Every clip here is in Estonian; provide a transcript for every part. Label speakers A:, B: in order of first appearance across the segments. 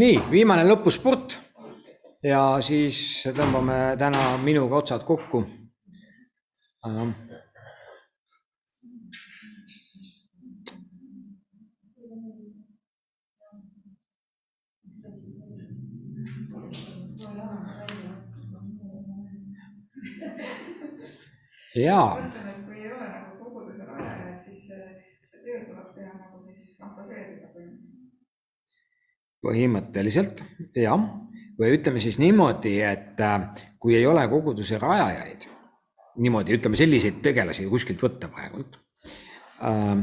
A: nii, viimane lõpuspurt ja siis tõmbame täna minuga otsad kokku. jaa.
B: mõtlen, et kui ei ole nagu koguduse rajajat, siis see, see töö tuleb teha nagu siis fantaseerida põhimõtteliselt.
A: Põhimõtteliselt jah, või ütleme siis niimoodi, et äh, kui ei ole koguduse rajajaid, niimoodi ütleme selliseid tegelasi kuskilt võtta praegult äh,,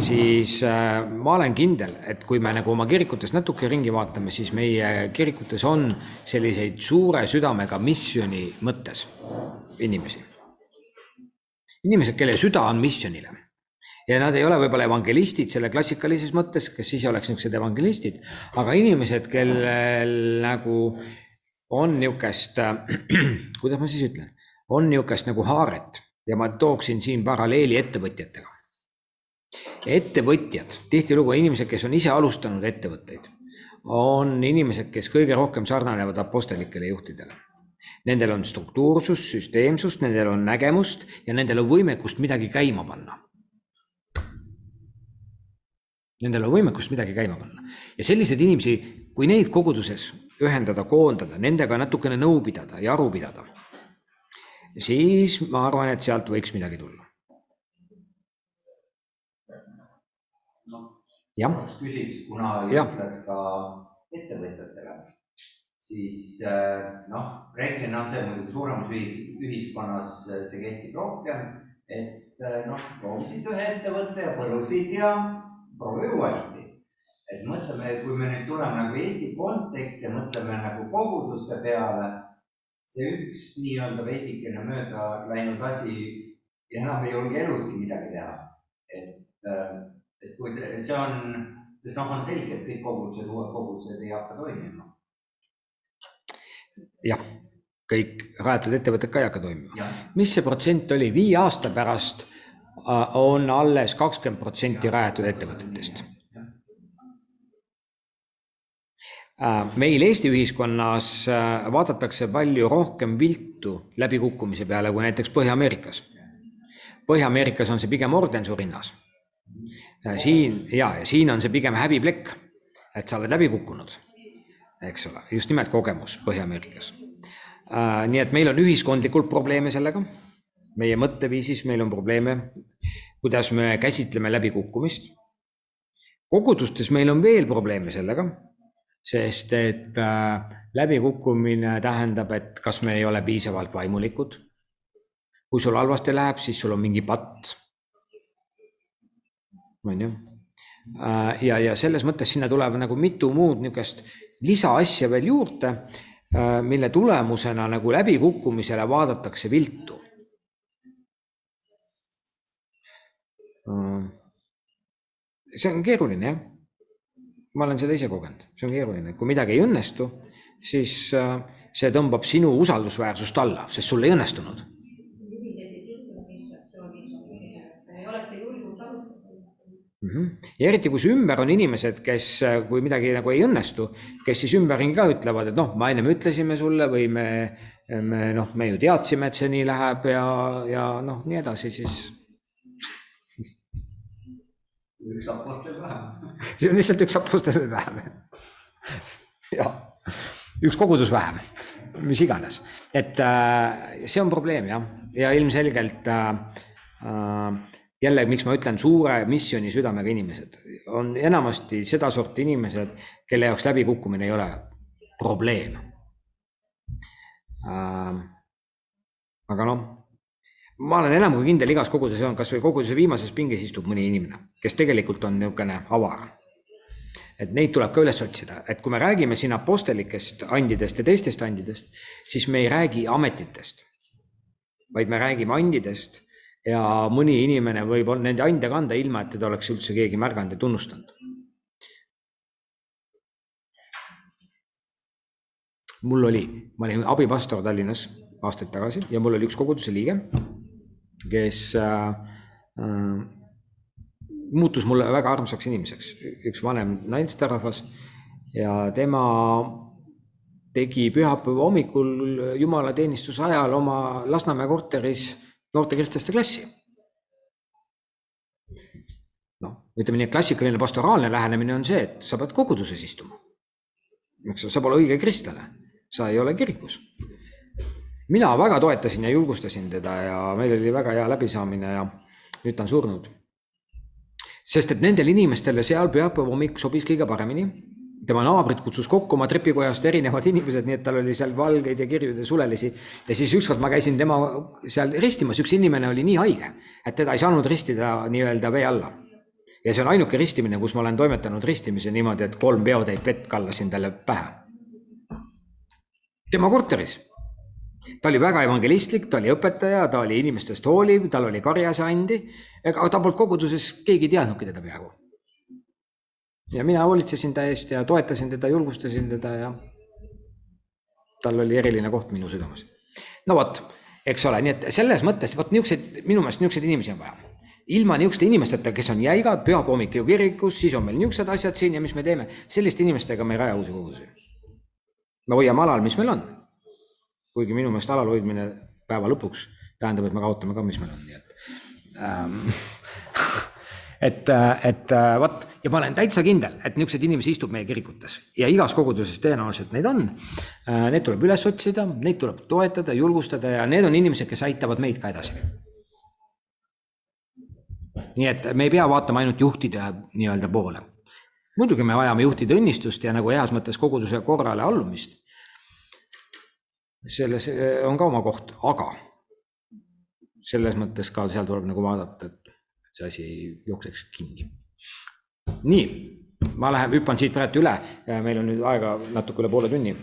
A: siis äh, ma olen kindel, et kui me nagu oma kirikutes natuke ringi vaatame, siis meie kirikutes on selliseid suure südamega missiooni mõttes inimesi. Inimesed, kelle süda on missionile ja nad ei ole võib-olla evangelistid selle klassikalises mõttes, kes ise oleks niisugused evangelistid, aga inimesed, kellel nagu on niisugust, kuidas ma siis ütlen, on niisugust nagu haaret ja ma tooksin siin paralleeli ettevõtjatega. ettevõtjad, tihtilugu inimesed, kes on ise alustanud ettevõtteid, on inimesed, kes kõige rohkem sarnanevad apostelikele juhtidele Nendel on struktuursust, süsteemsust, nendel on nägemust ja nendel on võimekust midagi käima panna. Nendel on võimekust midagi käima panna ja selliseid inimesi, kui neid koguduses ühendada, koondada, nendega natukene nõu pidada ja aru pidada, siis ma arvan, et sealt võiks midagi tulla. jah.
C: küsiks, kuna ütleks ka ettevõtjatele siis äh, noh, reeglina on see muidugi suuremas ühiskonnas äh, see kehtib rohkem, et äh, noh, proovisid ühe ettevõtte ja põlusid ja proovi uuesti. et mõtleme, kui me nüüd tuleme nagu Eesti konteksti ja mõtleme nagu koguduste peale, see üks nii-öelda veidikene mööda läinud asi ja enam ei julge eluski midagi teha. et, et kui see on, sest noh, on selge, et kõik kogudused, uued kogudused ei hakka toimima
A: jah, kõik rajatud ettevõtted ka ei hakka toimima. mis see protsent oli, viie aasta pärast äh, on alles kakskümmend protsenti rajatud ettevõtetest. Äh, meil Eesti ühiskonnas äh, vaadatakse palju rohkem viltu läbikukkumise peale kui näiteks Põhja-Ameerikas. Põhja-Ameerikas on see pigem ordensurinnas. siin ja, ja siin on see pigem häbiplekk, et sa oled läbi kukkunud eks ole, just nimelt kogemus Põhja-Ameerikas äh,. nii et meil on ühiskondlikult probleeme sellega, meie mõtteviisis meil on probleeme, kuidas me käsitleme läbikukkumist. kogudustes meil on veel probleeme sellega, sest et äh, läbikukkumine tähendab, et kas me ei ole piisavalt vaimulikud. kui sul halvasti läheb, siis sul on mingi patt. on ju äh, ja, ja selles mõttes sinna tuleb nagu mitu muud niisugust lisaasja veel juurde, äh, mille tulemusena nagu läbikukkumisele vaadatakse viltu. See on keeruline jah. ma olen seda ise kogenud, see on keeruline, kui midagi ei õnnestu, siis äh, see tõmbab sinu usaldusväärsust alla, sest sul ei õnnestunud. -hmm. ja eriti, kui su ümber on inimesed, kes, kui midagi nagu ei õnnestu, kes siis ümberringi ka ütlevad, et noh, me ennem ütlesime sulle või me, me noh, me ju teadsime, et see nii läheb ja, ja noh, nii edasi, siis.
C: Üks apostel vähem.
A: see on lihtsalt üks apostel vähem. jah, üks kogudus vähem, mis iganes, et äh, see on probleem jah, ja ilmselgelt äh, äh, jälle, miks ma ütlen suure missiooni südamega inimesed, on enamasti sedasorti inimesed, kelle jaoks läbikukkumine ei ole probleem äh,. aga noh, ma olen enam kui kindel, igas koguduses on, kasvõi koguduse viimases pinges istub mõni inimene, kes tegelikult on niisugune avar. et neid tuleb ka üles otsida, et kui me räägime siin apostelikest andidest ja teistest andidest, siis me ei räägi ametitest, vaid me räägime andidest ja mõni inimene võib nende ande kanda, ilma et teda oleks üldse keegi märganud ja tunnustanud. mul oli, ma olin abipastor Tallinnas aastaid tagasi ja mul oli üks koguduse liige, kes äh, äh, muutus mulle väga armsaks inimeseks, üks vanem naisterahvas ja tema tegi pühapäeva hommikul jumalateenistuse ajal oma Lasnamäe korteris noorte kristlaste klassi. noh, ütleme nii, et klassikaline pastoraalne lähenemine on see, et sa pead koguduses istuma. eks sa pole õige kristlane, sa ei ole kirikus. Mina väga toetasin ja julgustasin teda ja meil oli väga hea läbisaamine ja nüüd ta on surnud. sest et nendele inimestele seal pühapäeva hommik sobis kõige paremini tema naabrid kutsus kokku oma trepikojast erinevad inimesed, nii et tal oli seal valgeid ja kirjuid ja sulelisi. ja siis ükskord ma käisin tema seal ristimas, üks inimene oli nii haige, et teda ei saanud ristida nii-öelda vee alla. ja see on ainuke ristimine, kus ma olen toimetanud ristimise niimoodi, et kolm peotäit vett kallasin talle pähe. tema korteris. Ta oli väga evangelistlik, ta oli õpetaja, ta oli inimestest hooliv, tal oli karjas andi, ega ta polnud koguduses keegi teadnudki teda peaaegu ja mina hoolitsesin ta eest ja toetasin teda, julgustasin teda ja tal oli eriline koht minu südames. no vot, eks ole, nii et selles mõttes vot niisuguseid, minu meelest niisuguseid inimesi on vaja. ilma niisuguste inimesteta, kes on jäigad, pühapäeva hommik ju kirikus, siis on meil niisugused asjad siin ja mis me teeme, selliste inimestega me ei raja uusi kogudusi. me hoiame alal, mis meil on. Kuigi minu meelest alal hoidmine päeva lõpuks tähendab, et me kaotame ka, mis meil on, nii et ähm, et, et vot ja ma olen täitsa kindel, et niisuguseid inimesi istub meie kirikutes ja igas koguduses tõenäoliselt neid on. Need tuleb üles otsida, neid tuleb toetada, julgustada ja need on inimesed, kes aitavad meid ka edasi. nii et me ei pea vaatama ainult juhtide nii-öelda poole. muidugi me vajame juhtide õnnistust ja nagu heas mõttes koguduse korrale allumist. Selles on ka oma koht, aga selles mõttes ka seal tuleb nagu vaadata, et see asi ei jookseks kinni. nii, ma lähen, hüppan siit praegu üle, meil on nüüd aega natuke üle poole tunni.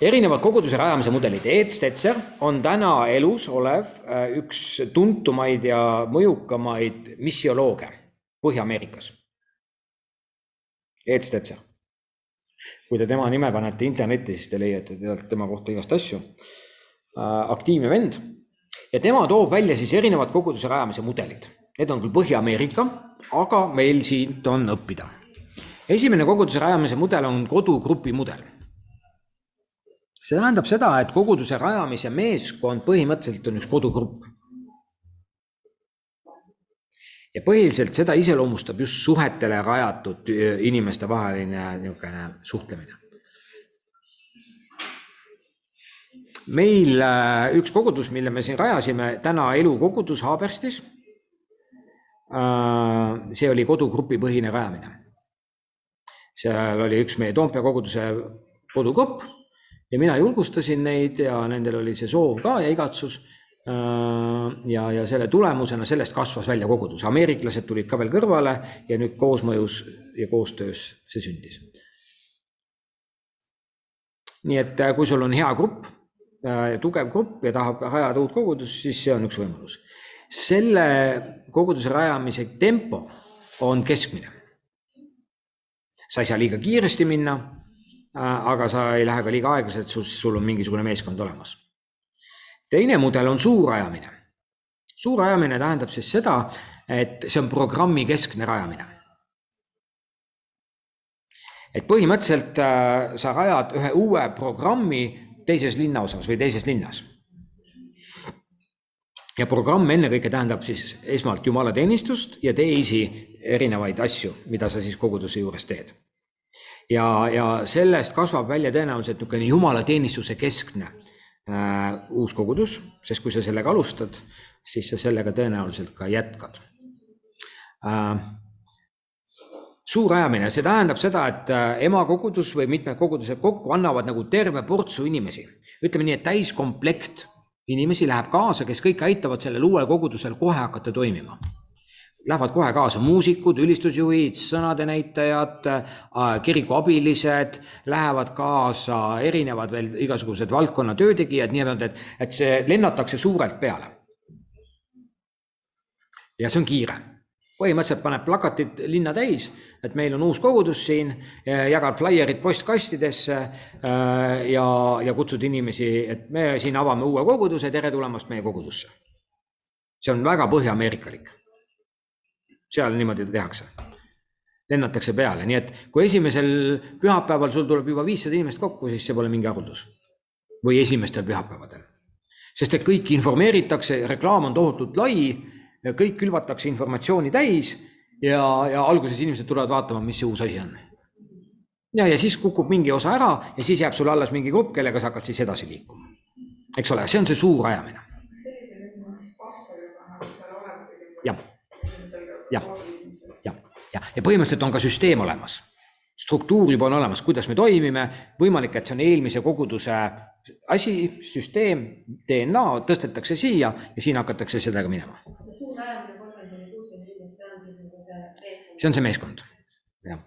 A: erinevad koguduse rajamise mudelid, Ed Stetzer on täna elus olev äh, üks tuntumaid ja mõjukamaid missiolooge Põhja-Ameerikas. Ed Stetzer. Kui te tema nime panete internetti, siis te leiate tema kohta igast asju. Äh, aktiivne vend ja tema toob välja siis erinevad koguduse rajamise mudelid Need on küll Põhja-Ameerika, aga meil siit on õppida. esimene koguduse rajamise mudel on kodugrupi mudel. see tähendab seda, et koguduse rajamise meeskond põhimõtteliselt on üks kodugrupp. Ja põhiliselt seda iseloomustab just suhetele rajatud inimestevaheline niisugune suhtlemine. meil äh, üks kogudus, mille me siin rajasime, täna elukogudus Haaberstis Äh, see oli kodugrupi põhine rajamine. seal oli üks meie Toompea koguduse kodugrupp ja mina julgustasin neid ja nendel oli see soov ka ja igatsus. Äh, ja, ja selle tulemusena sellest kasvas välja kogudus, ameeriklased tulid ka veel kõrvale ja nüüd koosmõjus ja koostöös see sündis. nii et äh, kui sul on hea grupp, tugev grupp ja tahab rajada uut kogudust, siis see on üks võimalus selle koguduse rajamise tempo on keskmine. sa ei saa liiga kiiresti minna, äh, aga sa ei lähe ka liiga aeglaselt, sul on mingisugune meeskond olemas. Teine mudel on suurrajamine. suurrajamine tähendab siis seda, et see on programmi keskne rajamine. et põhimõtteliselt äh, sa rajad ühe uue programmi teises linnaosas või teises linnas ja programm ennekõike tähendab siis esmalt jumalateenistust ja teisi erinevaid asju, mida sa siis koguduse juures teed. ja, ja sellest kasvab välja tõenäoliselt niisugune jumalateenistuse keskne uus kogudus, sest kui sa sellega alustad, siis sa sellega tõenäoliselt ka jätkad äh, suur ajamine, see tähendab seda, et äh, emakogudus või mitmed kogudused kokku annavad nagu terve portsu inimesi. ütleme nii, et täiskomplekt inimesi läheb kaasa, kes kõik aitavad sellel uuel kogudusel kohe hakata toimima. Lähevad kohe kaasa muusikud, ülistusjuhid, sõnade näitajad, äh, kiriku abilised, lähevad kaasa erinevad veel igasugused valdkonna töötegijad, niimoodi, et, et see lennatakse suurelt peale. ja see on kiire põhimõtteliselt paneb plakatid linna täis, et meil on uus kogudus siin, jagab flaierid postkastidesse äh, ja, ja kutsud inimesi, et me siin avame uue koguduse, tere tulemast meie kogudusse. see on väga põhja-ameerikalik. Seal niimoodi tehakse. lennatakse peale, nii et kui esimesel pühapäeval sul tuleb juba viissada inimest kokku, siis see pole mingi haruldus. või esimestel pühapäevadel. sest et kõiki informeeritakse, reklaam on tohutult lai, kõik külvatakse informatsiooni täis ja, ja alguses inimesed tulevad vaatama, mis see uus asi on. ja, ja siis kukub mingi osa ära ja siis jääb sul alles mingi grupp, kellega sa hakkad siis edasi liikuma. eks ole, see on see suur ajamine.
B: sellisel
A: Jah. Jah.
B: koolimisel.
A: ja, põhimõtteliselt on ka süsteem olemas. struktuur juba on olemas, kuidas me toimime, võimalik, et see on eelmise koguduse asi, süsteem, DNA tõstetakse siia ja siin hakatakse sellega minema.
D: see on see meeskond,
A: jah.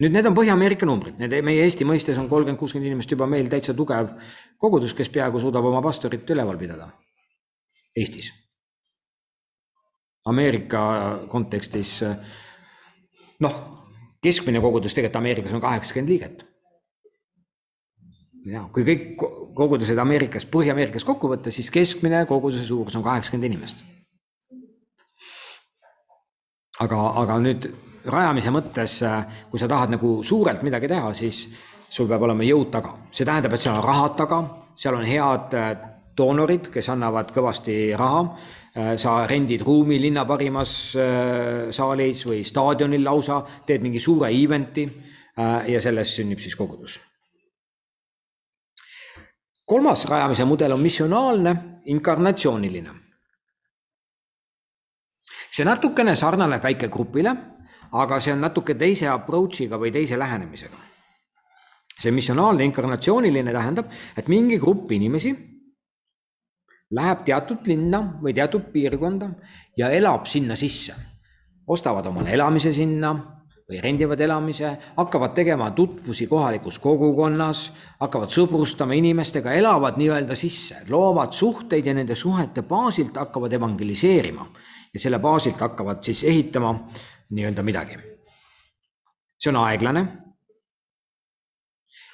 A: nüüd need on Põhja-Ameerika numbrid, need meie Eesti mõistes on kolmkümmend, kuuskümmend inimest juba meil täitsa tugev kogudus, kes peaaegu suudab oma pastorit üleval pidada Eestis. Ameerika kontekstis noh, keskmine kogudus tegelikult Ameerikas on kaheksakümmend liiget. ja kui kõik ko- kogudused Ameerikas, Põhja-Ameerikas kokku võtta, siis keskmine koguduse suurus on kaheksakümmend inimest. aga, aga nüüd rajamise mõttes, kui sa tahad nagu suurelt midagi teha, siis sul peab olema jõud taga, see tähendab, et seal on rahad taga, seal on head äh, doonorid, kes annavad kõvasti raha. Sa rendid ruumi linna parimas äh, saalis või staadionil lausa, teed mingi suure event'i äh, ja sellest sünnib siis kogudus. kolmas rajamise mudel on missionaalne, inkarnatsiooniline see natukene sarnaneb väikegrupile, aga see on natuke teise approach'iga või teise lähenemisega. see missionaalne inkarnatsiooniline tähendab, et mingi grupp inimesi läheb teatud linna või teatud piirkonda ja elab sinna sisse. ostavad omale elamise sinna või rendivad elamise, hakkavad tegema tutvusi kohalikus kogukonnas, hakkavad sõbrustama inimestega, elavad nii-öelda sisse, loovad suhteid ja nende suhete baasilt hakkavad evangeliseerima ja selle baasilt hakkavad siis ehitama nii-öelda midagi. see on aeglane.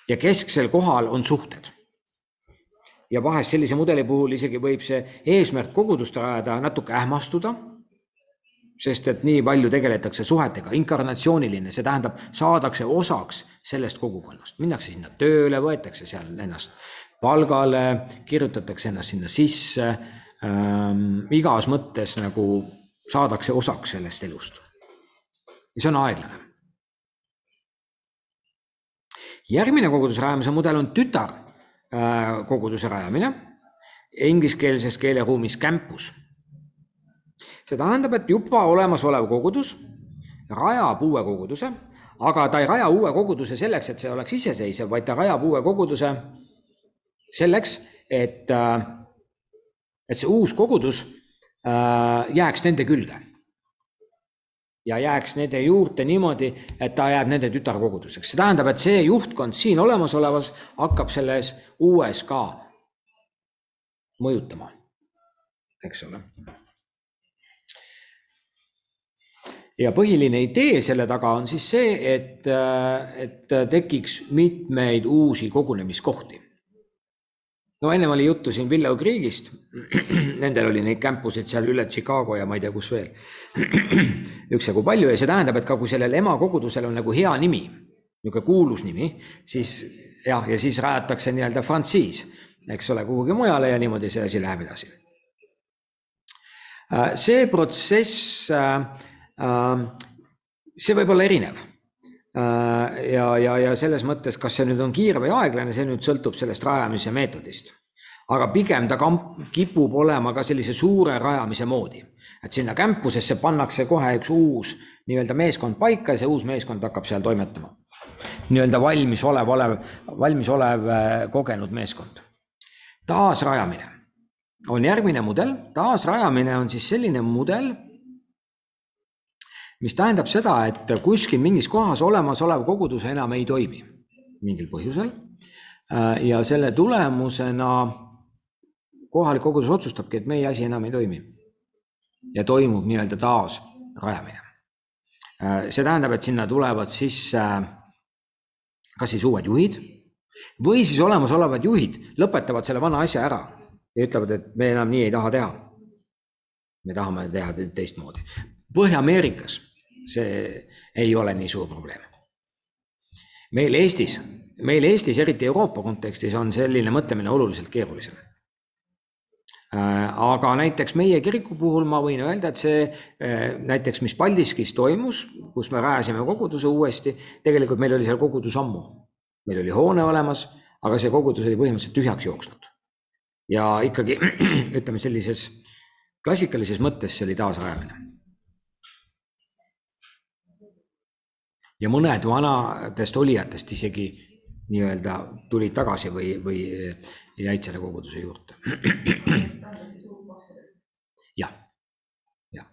A: ja kesksel kohal on suhted. Ja vahest sellise mudeli puhul isegi võib see eesmärk kogudust rajada natuke ähmastuda. sest et nii palju tegeletakse suhetega, inkarnatsiooniline, see tähendab, saadakse osaks sellest kogukonnast, minnakse sinna tööle, võetakse seal ennast palgale, kirjutatakse ennast sinna sisse ähm, igas mõttes nagu saadakse osaks sellest elust. ja see on aeglane. järgmine koguduse rajamise mudel on tütar koguduse rajamine, ingliskeelses keeleruumis campus. see tähendab, et juba olemasolev kogudus rajab uue koguduse, aga ta ei raja uue koguduse selleks, et see oleks iseseisev, vaid ta rajab uue koguduse selleks, et äh, et see uus kogudus äh, jääks nende külge. Ja jääks nende juurde niimoodi, et ta jääb nende tütarkoguduseks, see tähendab, et see juhtkond siin olemasolevas hakkab selles uues ka mõjutama, eks ole. ja põhiline idee selle taga on siis see, et, et tekiks mitmeid uusi kogunemiskohti no ennem oli juttu siin Willow Creekist, nendel oli neid campuseid seal üle Chicago ja ma ei tea, kus veel, üksjagu palju ja see tähendab, et ka kui sellel emakogudusel on nagu hea nimi, niisugune kuulus nimi, siis jah, ja siis rajatakse nii-öelda frantsiis, eks ole, kuhugi mujale ja niimoodi see asi läheb edasi. see protsess, see võib olla erinev ja, ja, ja selles mõttes, kas see nüüd on kiire või aeglane, see nüüd sõltub sellest rajamise meetodist. aga pigem ta kamp, kipub olema ka sellise suure rajamise moodi, et sinna campusesse pannakse kohe üks uus nii-öelda meeskond paika ja see uus meeskond hakkab seal toimetama. nii-öelda valmis olev, olev, valmis olev kogenud meeskond. taasrajamine on järgmine mudel, taasrajamine on siis selline mudel mis tähendab seda, et kuskil mingis kohas olemasolev kogudus enam ei toimi mingil põhjusel. ja selle tulemusena kohalik kogudus otsustabki, et meie asi enam ei toimi. ja toimub nii-öelda taasrajamine. see tähendab, et sinna tulevad sisse kas siis uued juhid või siis olemasolevad juhid lõpetavad selle vana asja ära ja ütlevad, et me enam nii ei taha teha. me tahame teha teistmoodi. Põhja-Ameerikas see ei ole nii suur probleem. meil Eestis, meil Eestis, eriti Euroopa kontekstis, on selline mõtlemine oluliselt keerulisem aga näiteks meie kiriku puhul ma võin öelda, et see näiteks, mis Paldiskis toimus, kus me rajasime koguduse uuesti, tegelikult meil oli seal kogudus ammu. meil oli hoone olemas, aga see kogudus oli põhimõtteliselt tühjaks jooksnud. ja ikkagi ütleme sellises klassikalises mõttes see oli taasrajamine. Ja mõned vanadest olijatest isegi nii-öelda tulid tagasi või, või jäid selle koguduse juurde. jah, jah.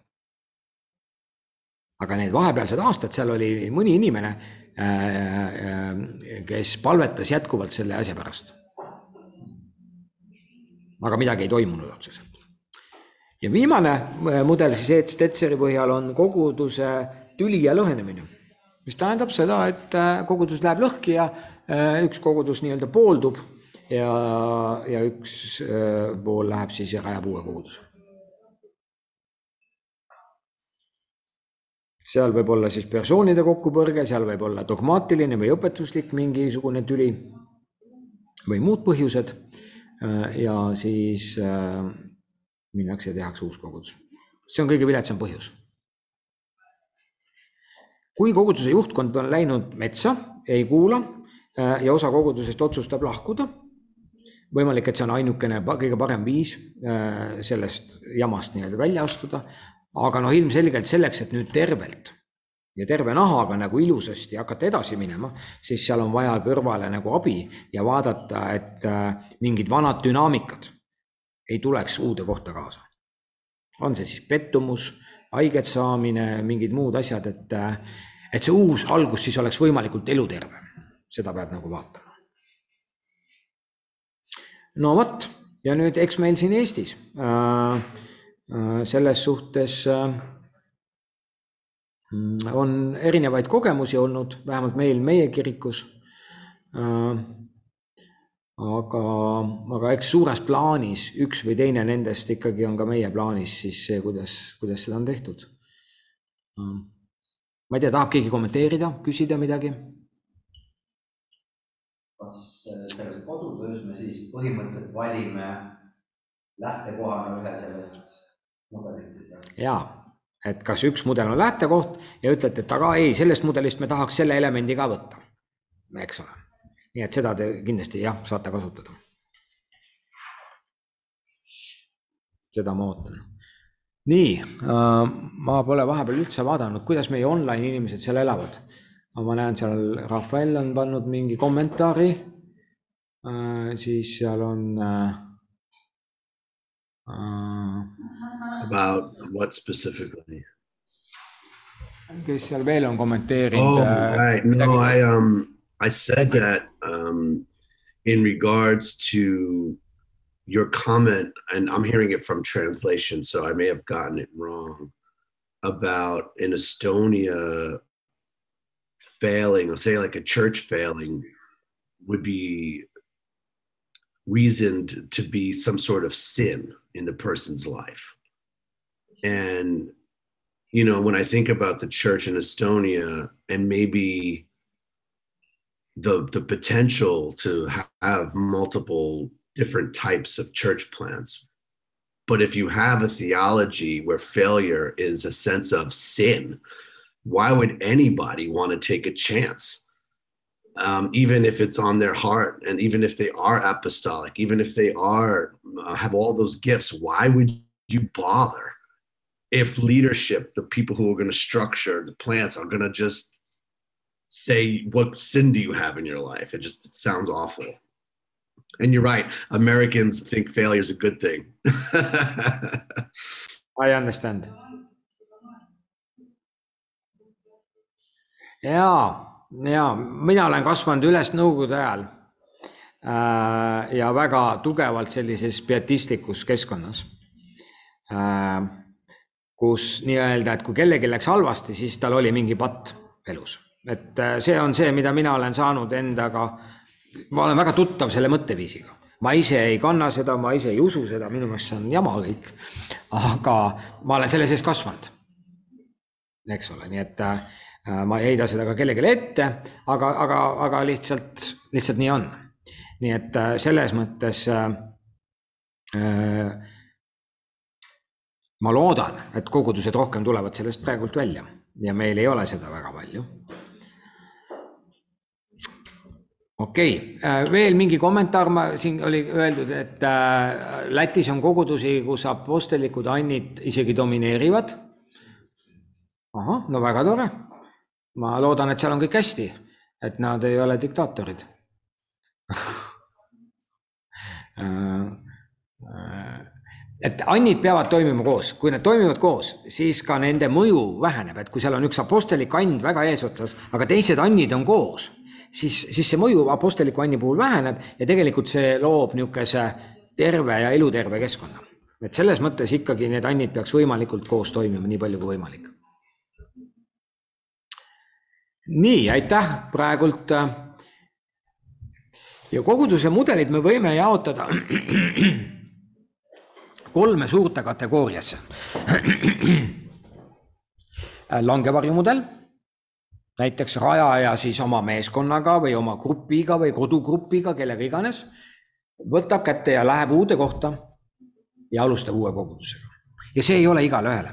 A: aga need vahepealsed aastad, seal oli mõni inimene, kes palvetas jätkuvalt selle asja pärast. aga midagi ei toimunud otseselt. ja viimane mudel siis Ed Stetseri põhjal on koguduse tüli ja lõhenemine, mis tähendab seda, et kogudus läheb lõhki ja üks kogudus nii-öelda pooldub ja, ja üks pool läheb siis ja rajab uue koguduse. seal võib olla siis persoonide kokkupõrge, seal võib olla dogmaatiline või õpetuslik mingisugune tüli või muud põhjused. ja siis minnakse ja tehakse uus kogudus. see on kõige viletsam põhjus. Kui koguduse juhtkond on läinud metsa, ei kuula ja osa kogudusest otsustab lahkuda võimalik, et see on ainukene kõige parem viis äh, sellest jamast nii-öelda välja astuda. aga noh, ilmselgelt selleks, et nüüd tervelt ja terve nahaga nagu ilusasti hakata edasi minema, siis seal on vaja kõrvale nagu abi ja vaadata, et äh, mingid vanad dünaamikad ei tuleks uude kohta kaasa. on see siis pettumus, haiget saamine, mingid muud asjad, et, äh, et see uus algus siis oleks võimalikult eluterve, seda peab nagu vaatama no vot, ja nüüd eks meil siin Eestis äh, äh, selles suhtes äh, on erinevaid kogemusi olnud, vähemalt meil meie kirikus äh,. Aga, aga eks suures plaanis üks või teine nendest ikkagi on ka meie plaanis siis see, kuidas, kuidas seda on tehtud äh,. ma ei tea, tahab keegi kommenteerida, küsida midagi?
C: kas selles kodutöös me siis põhimõtteliselt valime lähtekohana ühe sellest mudelist?
A: jaa, et kas üks mudel on lähtekoht ja ütlete, et aga ei, sellest mudelist me tahaks selle elemendi ka võtta, eks ole. Nii et seda te kindlasti jah, saate kasutada. seda ma ootan. nii äh,, ma pole vahepeal üldse vaadanud, kuidas meie online inimesed seal elavad ma näen seal, Rafael on pannud mingi kommentaari äh,, siis seal on äh,.
E: About what specifically?
A: kes seal veel on kommenteerinud
E: Oh, right. No, I um I said that um in regards to your comment, and I'm hearing it from translation, so I may have gotten it wrong about in Estonia failing, or say like a church failing, would be reasoned to be some sort of sin in the person's life. And, you know, when I think about the church in Estonia and maybe the, the potential to have multiple different types of church plants. But if you have a theology where failure is a sense of sin, why would anybody want to take a chance? Um, even if it's on their heart, and even if they are apostolic, even if they are uh, have all those gifts, why would you bother? If leadership, the people who are going to structure the plants, are going to just say, "What sin do you have in your life?" It just it sounds awful. And you're right. Americans think failure is a good thing.
A: I understand. jaa, ja mina olen kasvanud üles nõukogude ajal äh, ja väga tugevalt sellises pietistlikus keskkonnas äh,. kus nii-öelda, et kui kellelgi läks halvasti, siis tal oli mingi patt elus, et äh, see on see, mida mina olen saanud endaga. ma olen väga tuttav selle mõtteviisiga, ma ise ei kanna seda, ma ise ei usu seda, minu meelest see on jama kõik. aga ma olen selle sees kasvanud eks ole, nii et äh, ma ei heida seda ka kellelegi ette, aga, aga, aga lihtsalt, lihtsalt nii on. nii et äh, selles mõttes äh, ma loodan, et kogudused rohkem tulevad sellest praegult välja ja meil ei ole seda väga palju. Okei okay., veel mingi kommentaar, ma siin oli öeldud, et Lätis on kogudusi, kus apostlikud annid isegi domineerivad. ahah, no väga tore. ma loodan, et seal on kõik hästi, et nad ei ole diktaatorid et annid peavad toimima koos, kui need toimivad koos, siis ka nende mõju väheneb, et kui seal on üks apostlik and väga eesotsas, aga teised annid on koos, siis, siis see mõju apostliku anni puhul väheneb ja tegelikult see loob niisuguse terve ja eluterve keskkonna. et selles mõttes ikkagi need annid peaks võimalikult koos toimima, nii palju kui võimalik. nii, aitäh praegult. ja koguduse mudelid me võime jaotada kolme suurte kategooriasse. langevarjumudel, näiteks rajaja siis oma meeskonnaga või oma grupiga või kodugrupiga, kellega iganes, võtab kätte ja läheb uude kohta ja alustab uue kogudusega. ja see ei ole igale ühele.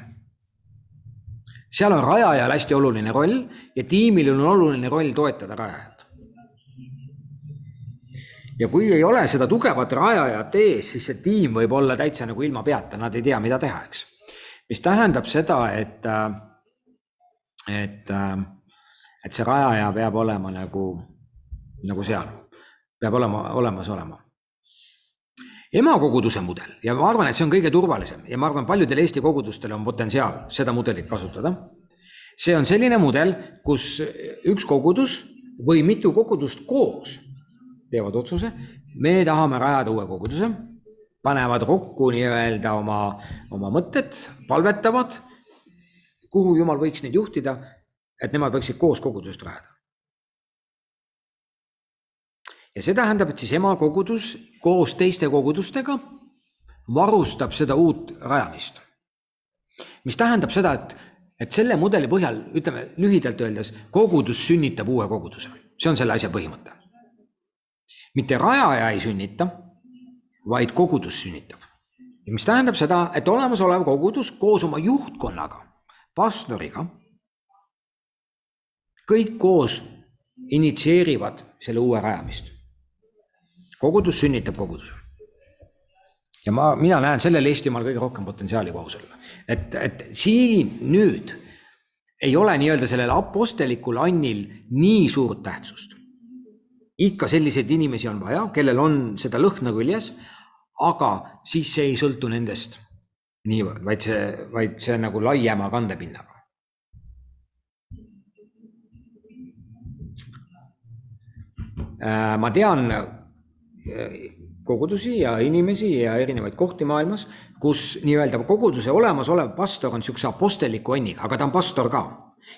A: seal on rajajal hästi oluline roll ja tiimil on oluline roll toetada rajajat ja kui ei ole seda tugevat rajajat ees, siis see tiim võib olla täitsa nagu ilma peata, nad ei tea, mida teha, eks. mis tähendab seda, et, et, et see rajaja peab olema nagu, nagu seal, peab olema, olemas olema. emakoguduse mudel. Ja ma arvan, et see on kõige turvalisem. Ja ma arvan, paljudel Eesti kogudustel on potentsiaal seda mudelit kasutada. see on selline mudel, kus üks kogudus või mitu kogudust koos teevad otsuse, me tahame rajada uue koguduse, panevad kokku nii-öelda oma, oma mõtted, palvetavad, kuhu jumal võiks neid juhtida, et nemad võiksid koos kogudust rajada. ja see tähendab, et siis emakogudus koos teiste kogudustega varustab seda uut rajamist. mis tähendab seda, et, et selle mudeli põhjal, ütleme lühidalt öeldes, kogudus sünnitab uue koguduse, see on selle asja põhimõte mitte rajaja ei sünnita, vaid kogudus sünnitab. ja mis tähendab seda, et olemasolev kogudus koos oma juhtkonnaga, pastoriga, kõik koos initsieerivad selle uue rajamist. kogudus sünnitab koguduse. ja ma, mina näen sellel Eestimaal kõige rohkem potentsiaali kogu sellele, et, et siin nüüd ei ole nii-öelda sellel apostelikul annil nii suurt tähtsust ikka selliseid inimesi on vaja, kellel on seda lõhna küljes, aga siis see ei sõltu nendest niivõrd, vaid see, vaid see nagu laiema kandepinnaga. Äh, ma tean äh, kogudusi ja inimesi ja erinevaid kohti maailmas, kus nii-öelda koguduse olemasolev pastor on niisuguse apostelliku onniga, aga ta on pastor ka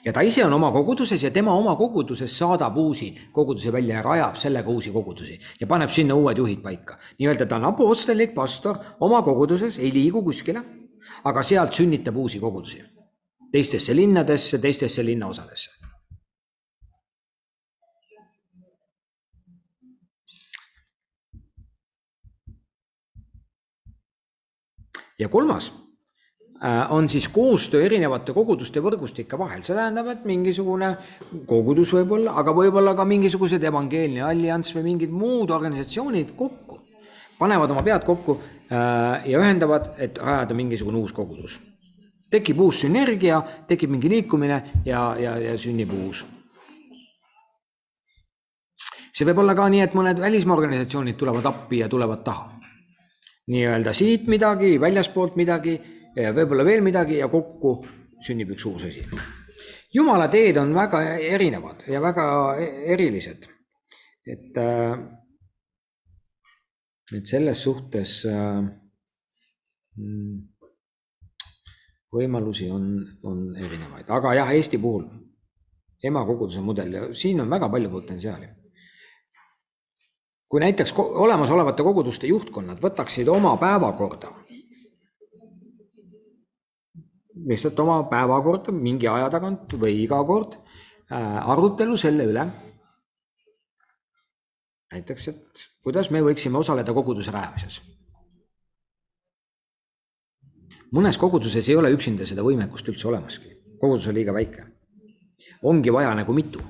A: ja ta ise on oma koguduses ja tema oma koguduses saadab uusi kogudusi välja ja rajab sellega uusi kogudusi ja paneb sinna uued juhid paika. nii-öelda ta on apostlik pastor oma koguduses, ei liigu kuskile, aga sealt sünnitab uusi kogudusi teistesse linnadesse, teistesse linnaosadesse. Ja kolmas Äh, on siis koostöö erinevate koguduste võrgustike vahel, see tähendab, et mingisugune kogudus võib-olla, aga võib-olla ka mingisugused evangeelne allianss või mingid muud organisatsioonid kokku, panevad oma pead kokku äh, ja ühendavad, et rajada mingisugune uus kogudus. tekib uus sünergia, tekib mingi liikumine ja, ja, ja sünnib uus. see võib olla ka nii, et mõned välismaa organisatsioonid tulevad appi ja tulevad taha. Nii-öelda siit midagi, väljaspoolt midagi võib-olla veel midagi ja kokku sünnib üks uus asi. jumala teed on väga erinevad ja väga erilised. et, äh, et selles suhtes äh, mm, võimalusi on, on erinevaid, aga jah, Eesti puhul emakoguduse mudel ja siin on väga palju potentsiaali. Kui näiteks olemasolevate koguduste juhtkonnad võtaksid oma päevakorda lihtsalt oma päevakorda mingi aja tagant või iga kord äh, arutelu selle üle. näiteks, et kuidas me võiksime osaleda koguduse rajamises. mõnes koguduses ei ole üksinda seda võimekust üldse olemaski, kogudus on liiga väike. ongi vaja nagu mitu,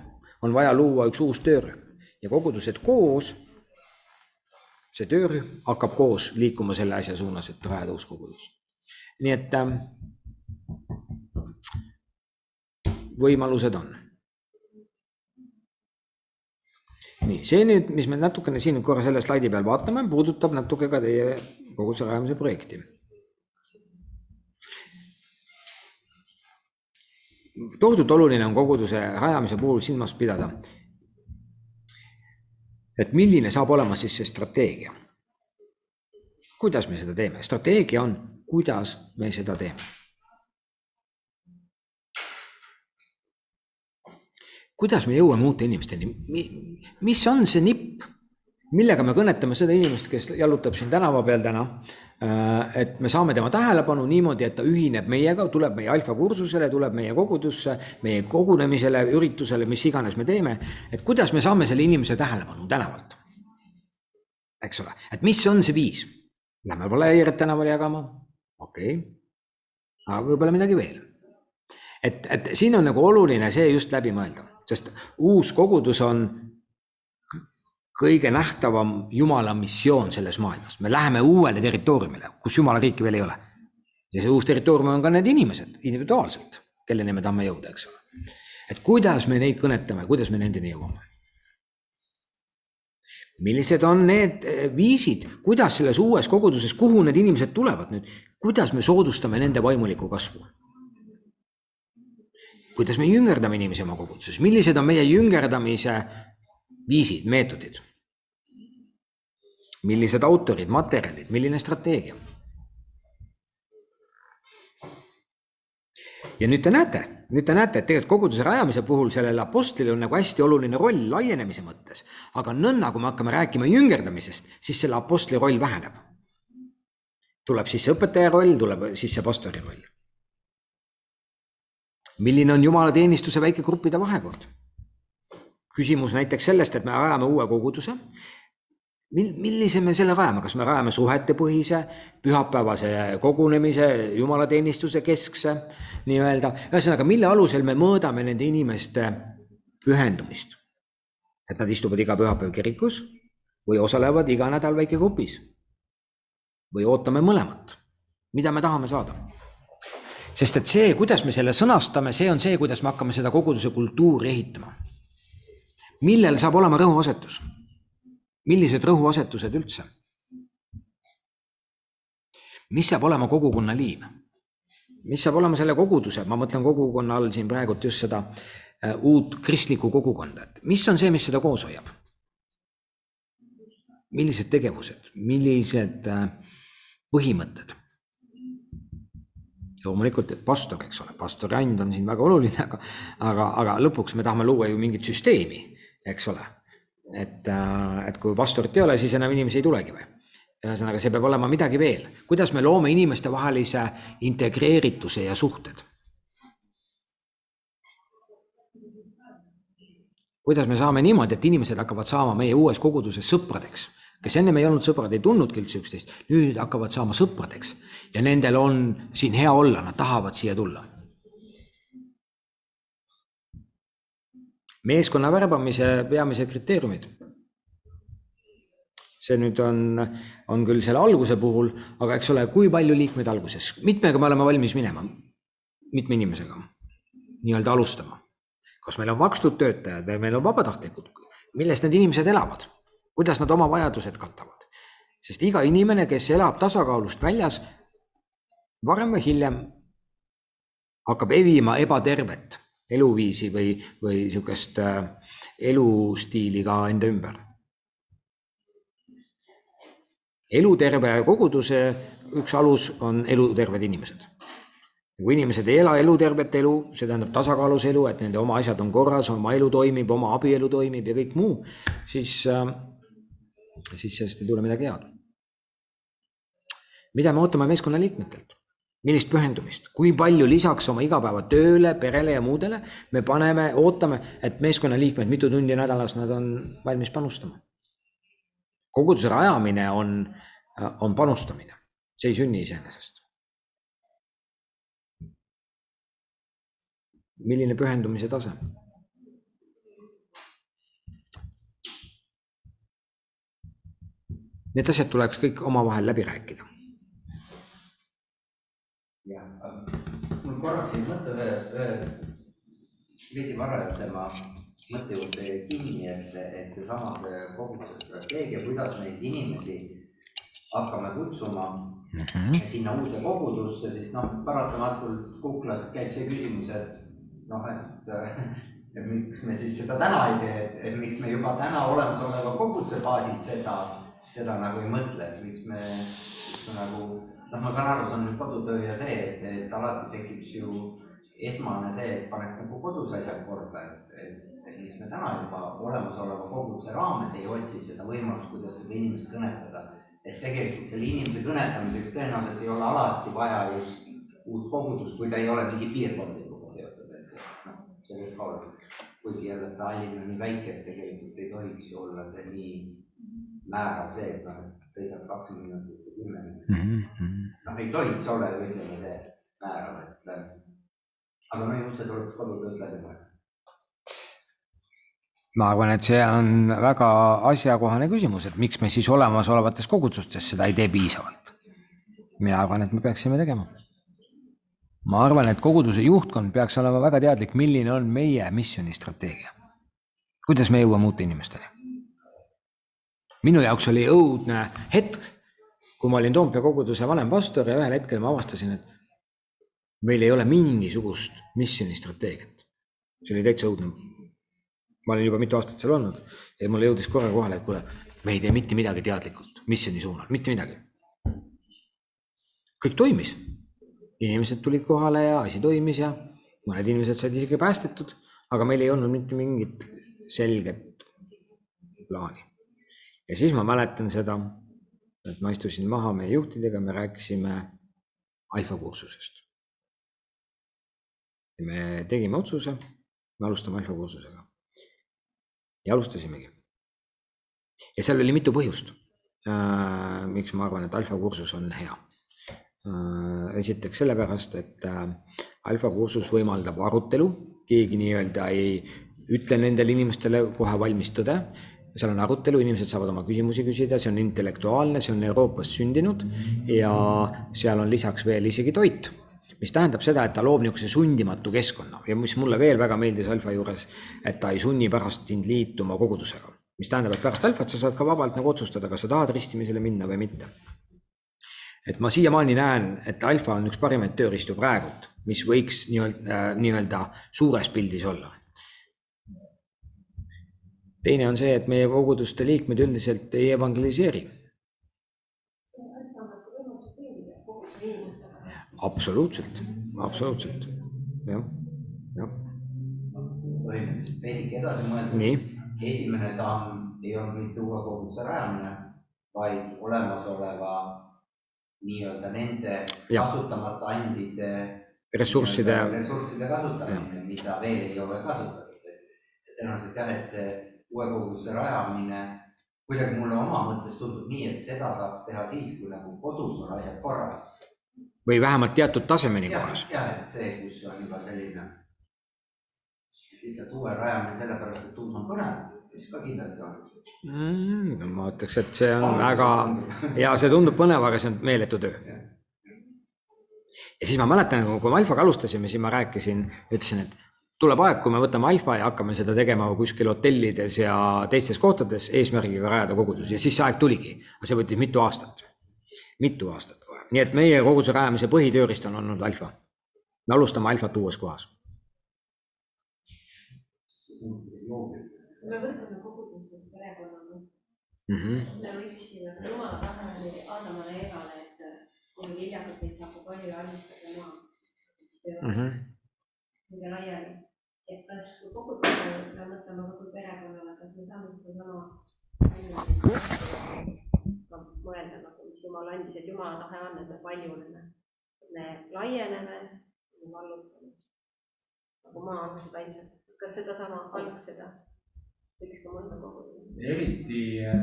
A: on vaja luua üks uus töörühm ja kogudused koos see töörühm hakkab koos liikuma selle asja suunas, et rajada uus kogudus. nii et äh, võimalused on. nii, see nüüd, mis me natukene siin korra selle slaidi peal vaatame, puudutab natuke ka teie koguduse rajamise projekti. tohutult oluline on koguduse rajamise puhul silmas pidada, et milline saab olema siis see strateegia. kuidas me seda teeme, strateegia on, kuidas me seda teeme. kuidas me jõuame uute inimesteni, mis on see nipp, millega me kõnetame seda inimest, kes jalutab siin tänava peal täna. Et me saame tema tähelepanu niimoodi, et ta ühineb meiega, tuleb meie alfakursusele, tuleb meie kogudusse, meie kogunemisele, üritusele, mis iganes me teeme. et kuidas me saame selle inimese tähelepanu tänavalt. eks ole, et mis on see viis? Lähme valejärjed tänavale jagama, okei okay., aga võib-olla midagi veel. et, et siin on nagu oluline see just läbi mõelda, sest uus kogudus on kõige nähtavam Jumala missioon selles maailmas, me läheme uuele territooriumile, kus Jumala riiki veel ei ole. ja see uus territoorium on ka need inimesed individuaalselt, kelleni me tahame jõuda, eks ole. et kuidas me neid kõnetame, kuidas me nendeni jõuame millised on need eh, viisid, kuidas selles uues koguduses, kuhu need inimesed tulevad nüüd, kuidas me soodustame nende vaimulikku kasvu? kuidas me jüngerdame inimesi oma koguduses, millised on meie jüngerdamise viisid, meetodid? Millised autorid, materjalid, milline strateegia? ja nüüd te näete, nüüd te näete, et tegelikult koguduse rajamise puhul sellel apostlil on nagu hästi oluline roll laienemise mõttes, aga nõnna, kui me hakkame rääkima jüngerdamisest, siis selle apostli roll väheneb. tuleb sisse õpetaja roll, tuleb sisse pastori roll. milline on jumalateenistuse väikegruppide vahekord? küsimus näiteks sellest, et me rajame uue koguduse mil-, millise me selle rajame, kas me rajame suhetepõhise, pühapäevase kogunemise, jumalateenistuse keskse nii-öelda, ühesõnaga, mille alusel me mõõdame nende inimeste pühendumist? et nad istuvad iga pühapäev kirikus või osalevad iga nädal väikegrupis? või ootame mõlemat? mida me tahame saada? sest et see, kuidas me selle sõnastame, see on see, kuidas me hakkame seda koguduse kultuuri ehitama. millel saab olema rõhuasetus millised rõhuasetused üldse? mis saab olema kogukonna liim? mis saab olema selle koguduse, ma mõtlen kogukonna all siin praegult just seda äh, uut kristlikku kogukonda, et mis on see, mis seda koos hoiab? millised tegevused, millised äh, põhimõtted? loomulikult, et pastor, eks ole, pastori and on siin väga oluline, aga, aga, aga lõpuks me tahame luua ju mingit süsteemi, eks ole et, äh, et kui pastorit ei ole, siis enam inimesi ei tulegi või? ühesõnaga, see peab olema midagi veel, kuidas me loome inimestevahelise integreerituse ja suhted. kuidas me saame niimoodi, et inimesed hakkavad saama meie uues koguduses sõpradeks, kes ennem ei olnud sõbrad, ei tundnudki üldse üksteist, nüüd hakkavad saama sõpradeks. Ja nendel on siin hea olla, nad tahavad siia tulla meeskonna värbamise peamised kriteeriumid. see nüüd on, on küll selle alguse puhul, aga eks ole, kui palju liikmeid alguses, mitmega me oleme valmis minema, mitme inimesega. Nii-öelda alustama. kas meil on makstud töötajad või meil on vabatahtlikud, millest need inimesed elavad, kuidas nad oma vajadused katavad, sest iga inimene, kes elab tasakaalust väljas, varem või hiljem hakkab evima ebatervet eluviisi või, või niisugust äh, elustiili ka enda ümber. eluterve koguduse üks alus on eluterved inimesed. kui inimesed ei ela elutervet elu, see tähendab tasakaalus elu, et nende oma asjad on korras, oma elu toimib, oma abielu toimib ja kõik muu, siis, äh, siis sellest ei tule midagi head. mida me ootame meeskonnaliikmetelt? Millist pühendumist, kui palju lisaks oma igapäevatööle, perele ja muudele me paneme, ootame, et meeskonnaliikmed, mitu tundi nädalas nad on valmis panustama. koguduse rajamine on, on panustamine, see ei sünni iseenesest. milline pühendumise tase? Need asjad tuleks kõik omavahel läbi rääkida.
C: Jah, mul korraks jäi mõte ühe, ühe veidi varasema mõtte juurde kinni, et, et seesama see koguduse strateegia, kuidas neid inimesi hakkame kutsuma mm -hmm. sinna uude kogudusse, siis noh, paratamatult kuklas käib see küsimus, et noh, et, et miks me siis seda täna ei tee, et, miks me juba täna olemasoleva koguduse baasilt seda, seda nagu ei mõtle, et miks noh, ma saan aru, see on nüüd kodutöö ja see, et, et alati tekiks ju esmane see, et paneks nagu kodus asjad korda, et, et, et miks me täna juba olemasoleva koguduse raames ei otsi seda võimalust, kuidas seda inimest kõnetada. et tegelikult selle inimese kõnetamiseks tõenäoliselt ei ole alati vaja just uut kogudust, kui ta ei ole mingi piirkondlikuga seotud, eks noh, see võib ka olla. kuigi jälle Tallinn on nii väike, et tegelikult ei tohiks ju olla see nii määrav see, et noh, et sõidad kakskümmend minutit või kümme minutit mm -hmm.. Noh, ei tohiks olla ju ütleme see määrav, et aga no ju see tuleb kodutöös läbi mõelda.
A: ma arvan, et see on väga asjakohane küsimus, et miks me siis olemasolevates kogudustes seda ei tee piisavalt. mina arvan, et me peaksime tegema. ma arvan, et koguduse juhtkond peaks olema väga teadlik, milline on meie missioonistrateegia. kuidas me jõuame uute inimesteni minu jaoks oli õudne hetk, kui ma olin Toompea koguduse vanem pastor ja ühel hetkel ma avastasin, et meil ei ole mingisugust missioonistrateegiat. see oli täitsa õudne. ma olin juba mitu aastat seal olnud ja mulle jõudis korra kohale, et kuule, me ei tee mitte midagi teadlikult missiooni suunal, mitte midagi. kõik toimis. inimesed tulid kohale ja asi toimis ja mõned inimesed said isegi päästetud, aga meil ei olnud mitte mingit selget plaani ja siis ma mäletan seda, et ma istusin maha meie juhtidega, me rääkisime alfa kursusest. me tegime otsuse, me alustame alfa kursusega. ja alustasimegi. ja seal oli mitu põhjust äh,. miks ma arvan, et alfa kursus on hea äh,. esiteks sellepärast, et äh, alfa kursus võimaldab arutelu, keegi nii-öelda ei ütle nendele inimestele kohe valmis tõde seal on arutelu, inimesed saavad oma küsimusi küsida, see on intellektuaalne, see on Euroopas sündinud ja seal on lisaks veel isegi toit, mis tähendab seda, et ta loob niisuguse sundimatu keskkonna. Ja mis mulle veel väga meeldis Alfa juures, et ta ei sunni pärast sind liituma kogudusega, mis tähendab, et pärast Alfat sa saad ka vabalt nagu otsustada, kas sa tahad ristimisele minna või mitte. et ma siiamaani näen, et Alfa on üks parimaid tööriistu praegult, mis võiks nii-öelda, nii-öelda suures pildis olla teine on see, et meie koguduste liikmed üldiselt ei evangeliseeri. absoluutselt, absoluutselt, jah, jah.
C: põhimõtteliselt veidike edasi mõeldes, esimene samm ei olnud mitte uue koguduse rajamine, vaid olemasoleva nii-öelda nende ja. kasutamata andide
A: ressursside,
C: ressursside kasutamine, mida veel ei ole kasutatud. tõenäoliselt jah, et see uue koguduse rajamine kuidagi mulle oma mõttes tundub nii, et seda saaks teha siis, kui nagu kodus on asjad korras.
A: või vähemalt teatud tasemeni korras.
C: ja, et see, kus on juba selline lihtsalt uue rajamine sellepärast, et uus on põnev, mis ka kindlasti on
A: mm,. ma ütleks, et see on oh, väga ja see tundub põnev, aga see on meeletu töö. ja siis ma mäletan, kui me Alfaga alustasime, siis ma rääkisin, ütlesin, et tuleb aeg, kui me võtame alfa ja hakkame seda tegema kuskil hotellides ja teistes kohtades eesmärgiga rajada kogudus ja siis see aeg tuligi. aga see võttis mitu aastat, mitu aastat kohe, nii et meie koguduse rajamise põhitööriist on olnud alfa. me alustame alfat uues kohas.
D: me võtame koguduse perekonnana mm. -hmm. me võiksime jumala tasemel Aadamale ja Evale, et kui viljakat neid saab palju valmistada maa mm. -hmm. laiali et kas kogudusele me mõtleme kogu perekonnale, kas me saame sedasama mõelda nagu, mis Jumal andis, et Jumala tahe on, et me paljuneme. me laieneme ja vallutame. nagu maa-alused lained, kas sedasama alg seda võiks ka mõelda kogudusele?
A: eriti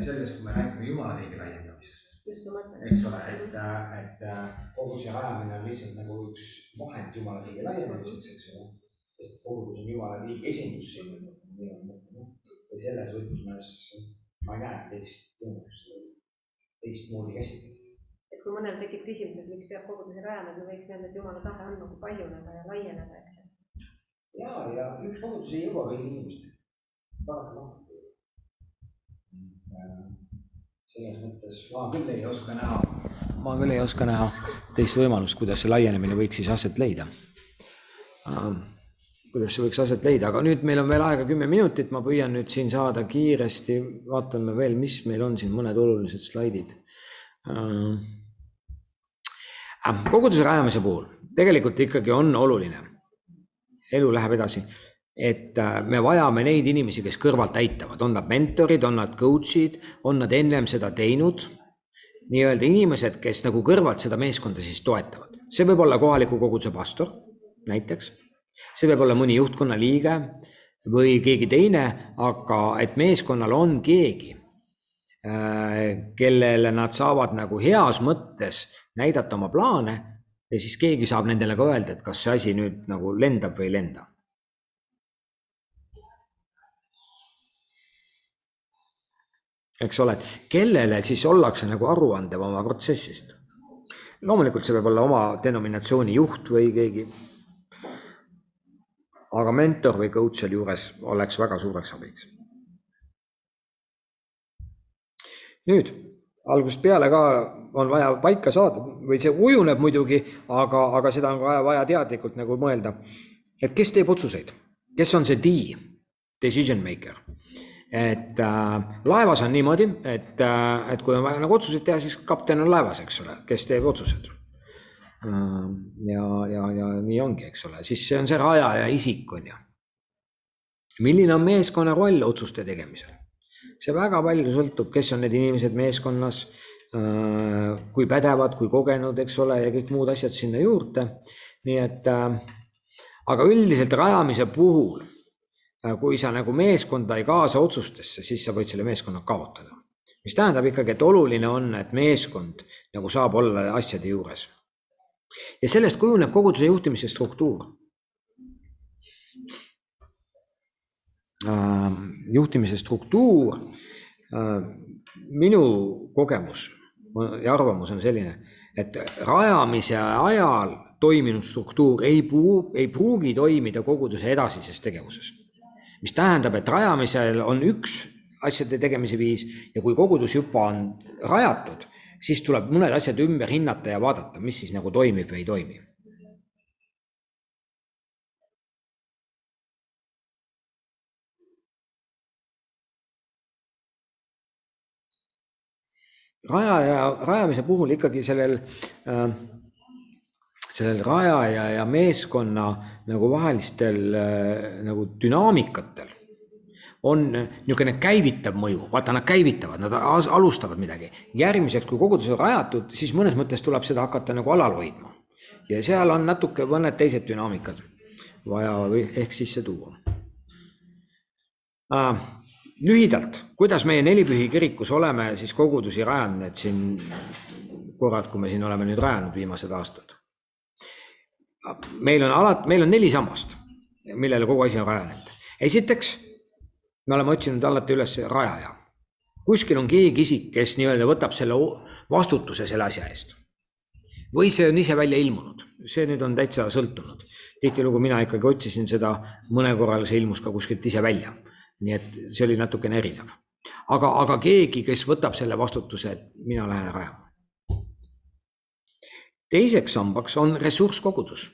A: selles, kui me räägime Jumala riigi laiendamisest. eks ole, et, et koguduse rajamine on lihtsalt nagu üks vahend Jumala riigi laiendamiseks, eks ole. Sest kogudus on Jumala riigi esindus siin. ja selles võtmes ma ei näe teist võimalust teistmoodi käsitleda.
D: et kui mõnel tekib küsimus, et miks peab koguduse rajama, et me võiks öelda, et Jumala tahe on nagu paljuneda ja laieneda, eks ju.
A: ja, ja üks kogudus ei jõua kõigi inimesteni paratamatult. selles mõttes ma küll ei oska näha, ma küll ei oska näha teist võimalust, kuidas see laienemine võiks siis aset leida. Kuidas see võiks aset leida, aga nüüd meil on veel aega kümme minutit, ma püüan nüüd siin saada kiiresti, vaatame veel, mis meil on siin mõned olulised slaidid. koguduse rajamise puhul tegelikult ikkagi on oluline, elu läheb edasi et äh, me vajame neid inimesi, kes kõrvalt aitavad, on nad mentorid, on nad coach'id, on nad ennem seda teinud. nii-öelda inimesed, kes nagu kõrvalt seda meeskonda siis toetavad, see võib olla kohaliku koguduse pastor näiteks, see võib olla mõni juhtkonna liige või keegi teine, aga et meeskonnal on keegi, äh, kellele nad saavad nagu heas mõttes näidata oma plaane ja siis keegi saab nendele ka öelda, et kas see asi nüüd nagu lendab või ei lenda eks ole, et kellele siis ollakse nagu aruandev oma protsessist. loomulikult see võib olla oma denominatsiooni juht või keegi. Aga mentor või coach sealjuures oleks väga suureks abiks. nüüd algusest peale ka on vaja paika saada või see ujuneb muidugi, aga, aga seda on ka vaja teadlikult nagu mõelda, et kes teeb otsuseid, kes on see D, decision maker et äh, laevas on niimoodi, et äh,, et kui on vaja nagu otsuseid teha, siis kapten on laevas, eks ole, kes teeb otsused. Ja, ja, ja nii ongi, eks ole, siis see on see rajaja isik, on ju. milline on meeskonna roll otsuste tegemisel? see väga palju sõltub, kes on need inimesed meeskonnas äh,, kui pädevad, kui kogenud, eks ole, ja kõik muud asjad sinna juurde. nii et äh, aga üldiselt rajamise puhul Äh, kui sa nagu meeskonda ei kaasa otsustesse, siis sa võid selle meeskonna kaotada. mis tähendab ikkagi, et oluline on, et meeskond nagu saab olla asjade juures. Ja sellest kujuneb koguduse juhtimise struktuur. Äh, juhtimise struktuur, äh, minu kogemus ja arvamus on selline, et rajamise ajal toiminud struktuur ei puu-, ei pruugi toimida koguduse edasises tegevuses mis tähendab, et rajamisel on üks asjade tegemise viis ja kui kogudus juba on rajatud, siis tuleb mõned asjad ümber hinnata ja vaadata, mis siis nagu toimib või ei toimi. rajaja, rajamise puhul ikkagi sellel äh, sellel rajaja ja meeskonna nagu vahelistel äh, nagu dünaamikatel on niisugune käivitav mõju, vaata, nad käivitavad, nad alustavad midagi. järgmiseks, kui kogudus on rajatud, siis mõnes mõttes tuleb seda hakata nagu alal hoidma. ja seal on natuke mõned teised dünaamikad vaja ehk sisse tuua äh,. lühidalt, kuidas meie nelipühi kirikus oleme siis kogudusi rajanud, et siin korrad, kui me siin oleme nüüd rajanud viimased aastad meil on alati, meil on neli sammast, millele kogu asi on rajanenud. esiteks, me oleme otsinud alati üles rajaja. kuskil on keegi isik, kes nii-öelda võtab selle vastutuse selle asja eest. või see on ise välja ilmunud, see nüüd on täitsa sõltunud. tihtilugu mina ikkagi otsisin seda, mõne korral see ilmus ka kuskilt ise välja. nii et see oli natukene erinev. aga, aga keegi, kes võtab selle vastutuse, et mina lähen rajama teiseks sambaks on ressurskogudus.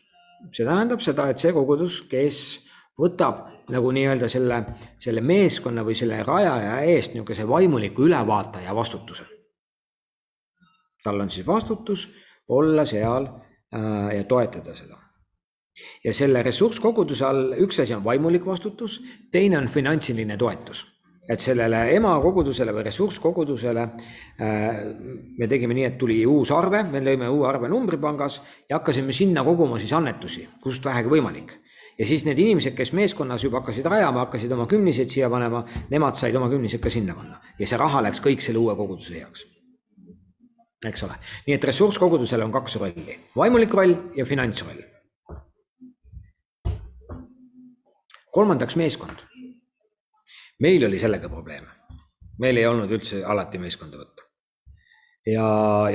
A: see tähendab seda, et see kogudus, kes võtab nagu nii-öelda selle, selle meeskonna või selle rajaja eest niisuguse vaimuliku ülevaataja vastutuse. tal on siis vastutus olla seal äh, ja toetada seda. ja selle ressurskoguduse all üks asi on vaimulik vastutus, teine on finantsiline toetus. et sellele emakogudusele või ressurskogudusele äh, me tegime nii, et tuli uus arve, me lõime uue arve numbripangas ja hakkasime sinna koguma siis annetusi, kust vähegi võimalik. Ja siis need inimesed, kes meeskonnas juba hakkasid rajama, hakkasid oma kümniseid siia panema, nemad said oma kümnised ka sinna panna ja see raha läks kõik selle uue koguduse heaks. eks ole, nii et ressurskogudusel on kaks rolli, vaimulik roll ja finantsroll. kolmandaks meeskond meil oli sellega probleeme. meil ei olnud üldse alati meeskonda võtta. ja,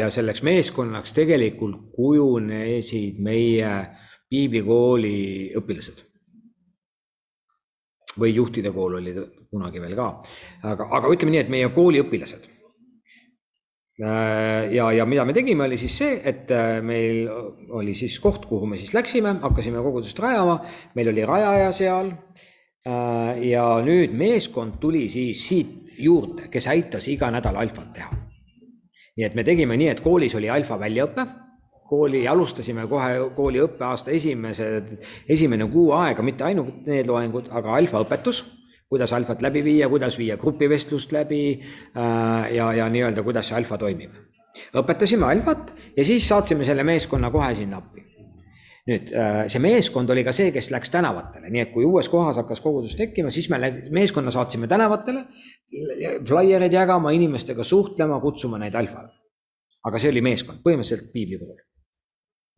A: ja selleks meeskonnaks tegelikult kujunesid meie piiblikooli õpilased. või juhtide kool oli kunagi veel ka, aga, aga ütleme nii, et meie kooli õpilased. Ja, ja mida me tegime, oli siis see, et äh, meil oli siis koht, kuhu me siis läksime, hakkasime kogudust rajama, meil oli rajaja seal. Äh, ja nüüd meeskond tuli siis siit juurde, kes aitas iga nädal alfat teha. nii et me tegime nii, et koolis oli alfa väljaõpe, kooli alustasime kohe kooli õppeaasta esimesed, esimene kuu aega, mitte ainult need loengud, aga alfa õpetus, kuidas alfat läbi viia, kuidas viia grupivestlust läbi äh, ja, ja nii-öelda, kuidas see alfa toimib. õpetasime alfat ja siis saatsime selle meeskonna kohe sinna appi nüüd äh, see meeskond oli ka see, kes läks tänavatele, nii et kui uues kohas hakkas kogudus tekkima, siis me meeskonna saatsime tänavatele, flaiereid jagama, inimestega suhtlema, kutsuma neid alfale. aga see oli meeskond, põhimõtteliselt piiblikool.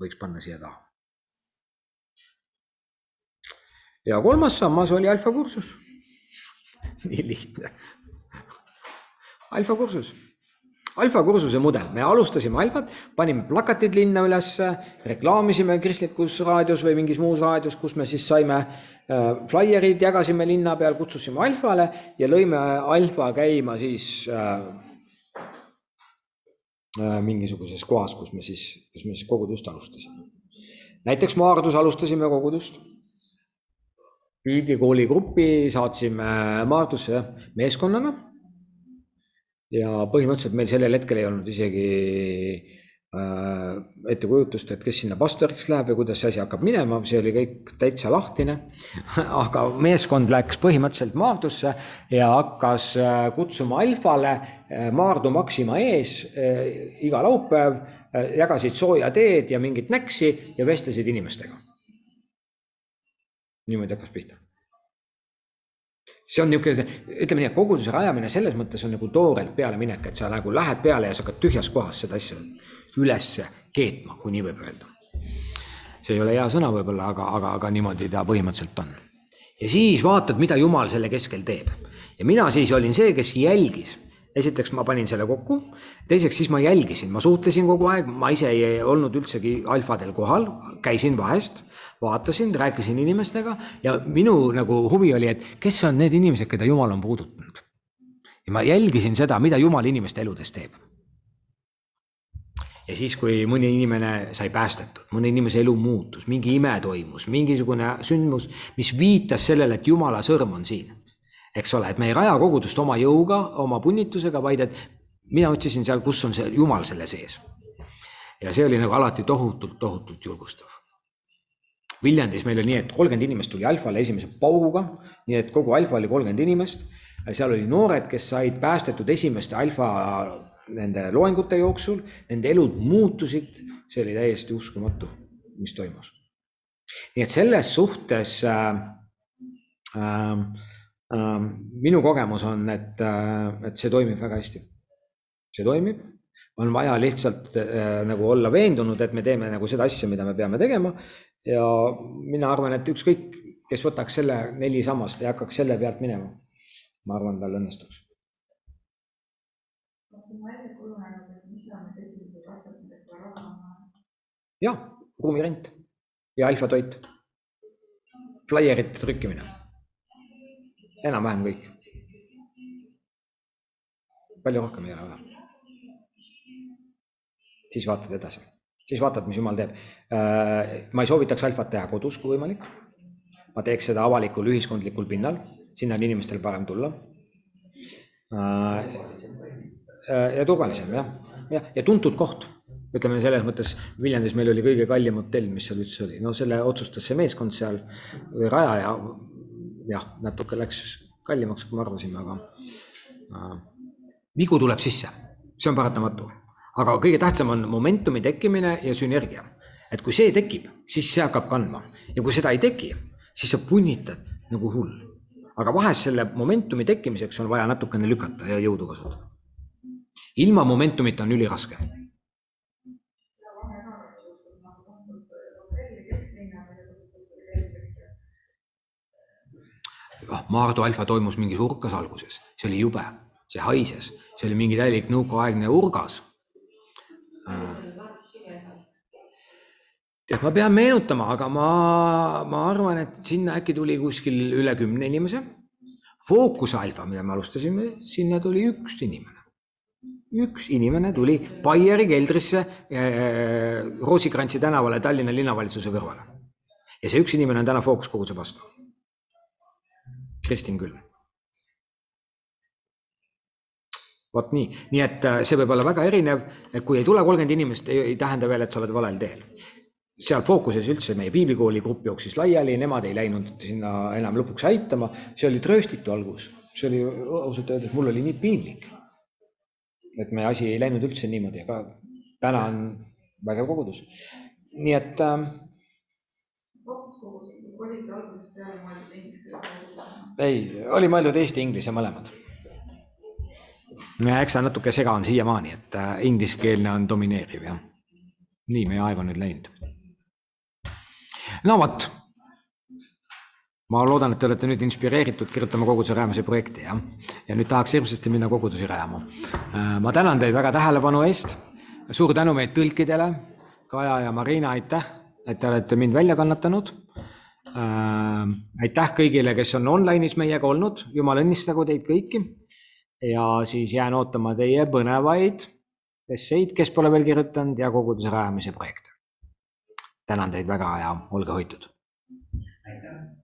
A: Võiks panna siia taha. ja kolmas sammas oli alfa kursus. nii lihtne. alfa kursus alfa kursuse mudel, me alustasime alfat, panime plakatid linna ülesse, reklaamisime kristlikus raadios või mingis muus raadios, kus me siis saime äh, flaierid, jagasime linna peal, kutsusime alfale ja lõime alfa käima siis äh, mingisuguses kohas, kus me siis, kus me siis kogudust alustasime. näiteks Maardus alustasime kogudust. Püügi kooli saatsime Maardusse meeskonnana ja põhimõtteliselt meil sellel hetkel ei olnud isegi äh, ettekujutust, et kes sinna pastoriks läheb ja kuidas see asi hakkab minema, see oli kõik täitsa lahtine. aga meeskond läks põhimõtteliselt Maardusse ja hakkas äh, kutsuma Alfale äh, Maardu Maxima ees äh, iga laupäev, äh, jagasid sooja teed ja mingit näksi ja vestlesid inimestega. niimoodi hakkas pihta see on niisugune, ütleme nii, et koguduse rajamine selles mõttes on nagu toorelt pealeminek, et sa nagu lähed peale ja sa hakkad tühjas kohas seda asja ülesse keetma, kui nii võib öelda. see ei ole hea sõna võib-olla, aga, aga, aga niimoodi ta põhimõtteliselt on. ja siis vaatad, mida Jumal selle keskel teeb. ja mina siis olin see, kes jälgis esiteks ma panin selle kokku, teiseks siis ma jälgisin, ma suhtlesin kogu aeg, ma ise ei olnud üldsegi alfadel kohal, käisin vahest, vaatasin, rääkisin inimestega. Ja minu nagu huvi oli, et kes on need inimesed, keda Jumal on puudutanud. ja ma jälgisin seda, mida Jumal inimeste eludes teeb. ja siis, kui mõni inimene sai päästetud, mõne inimese elu muutus, mingi ime toimus, mingisugune sündmus, mis viitas sellele, et Jumala sõrm on siin eks ole, et me ei raja kogudust oma jõuga, oma punnitusega, vaid et mina otsisin seal, kus on see Jumal selle sees. ja see oli nagu alati tohutult, tohutult julgustav. Viljandis meil oli nii, et kolmkümmend inimest tuli Alfale esimese pauguga, nii et kogu Alfa oli kolmkümmend inimest. seal oli noored, kes said päästetud esimeste Alfa nende loengute jooksul, nende elud muutusid, see oli täiesti uskumatu, mis toimus. nii et selles suhtes äh, äh, minu kogemus on, et, äh, et see toimib väga hästi. see toimib, on vaja lihtsalt äh, nagu olla veendunud, et me teeme nagu seda asja, mida me peame tegema. ja mina arvan, et ükskõik, kes võtaks selle neli sammast ja hakkaks selle pealt minema, ma arvan, tal õnnestuks. jah, ruumirent ja alfatoit, flaierite trükkimine enam-vähem kõik. palju rohkem ei ole vaja. siis vaatad edasi, siis vaatad, mis jumal teeb. Äh, ma ei soovitaks alfat teha kodus, kui võimalik. ma teeks seda avalikul ühiskondlikul pinnal, sinna on inimestel parem tulla. Äh, äh, ja turvalisem jah, jah, ja tuntud koht ütleme selles mõttes Viljandis meil oli kõige kallim hotell, mis seal üldse oli, no selle otsustas see meeskond seal või rajaja jah, natuke läks kallimaks, kui me arvasime, aga äh, vigu tuleb sisse, see on paratamatu. aga kõige tähtsam on momentumi tekkimine ja sünergia. et kui see tekib, siis see hakkab kandma ja kui seda ei teki, siis sa punnitad nagu hull. aga vahest selle momentumi tekkimiseks on vaja natukene lükata ja jõudu kasutada. ilma momentumita on üliraske ah, Maardu alfa toimus mingis urkas alguses, see oli jube, see haises, see oli mingi täielik nõukaaegne urgas. tead, ma pean meenutama, aga ma, ma arvan, et sinna äkki tuli kuskil üle kümne inimese. Fookus alfa, mida me alustasime, sinna tuli üks inimene. üks inimene tuli Baieri keldrisse äh, Roosikrantsi tänavale Tallinna linnavalitsuse kõrvale. ja see üks inimene on täna fookuskoguse vastu Kristin Külm. vot nii, nii et äh, see võib olla väga erinev, kui ei tule kolmkümmend inimest, ei tähenda veel, et sa oled valel teel. seal fookuses üldse meie piiblikooli grupp jooksis laiali, nemad ei läinud sinna enam lõpuks aitama, see oli trööstitu algus, see oli ausalt öeldes, mul oli nii piinlik. et meie asi ei läinud üldse niimoodi, aga täna on vägev kogudus. nii et äh, ei, oli mõeldud eesti-inglise mõlemad. eks ta natuke sega on siiamaani, et äh, ingliskeelne on domineeriv jah. nii meie aeg on nüüd läinud. no vot. ma loodan, et te olete nüüd inspireeritud kirjutama koguduse rajamise projekti jah, ja nüüd tahaks hirmsasti minna kogudusi rajama. ma tänan teid väga tähelepanu eest. suur tänu meie tõlkidele, Kaja ja Marina, aitäh, et te olete mind välja kannatanud äh,. Aitäh kõigile, kes on online'is meiega olnud, jumal õnnistagu teid kõiki. ja siis jään ootama teie põnevaid esseid, kes pole veel kirjutanud ja koguduse rajamise projekte. tänan teid väga ja olge hoitud.
C: aitäh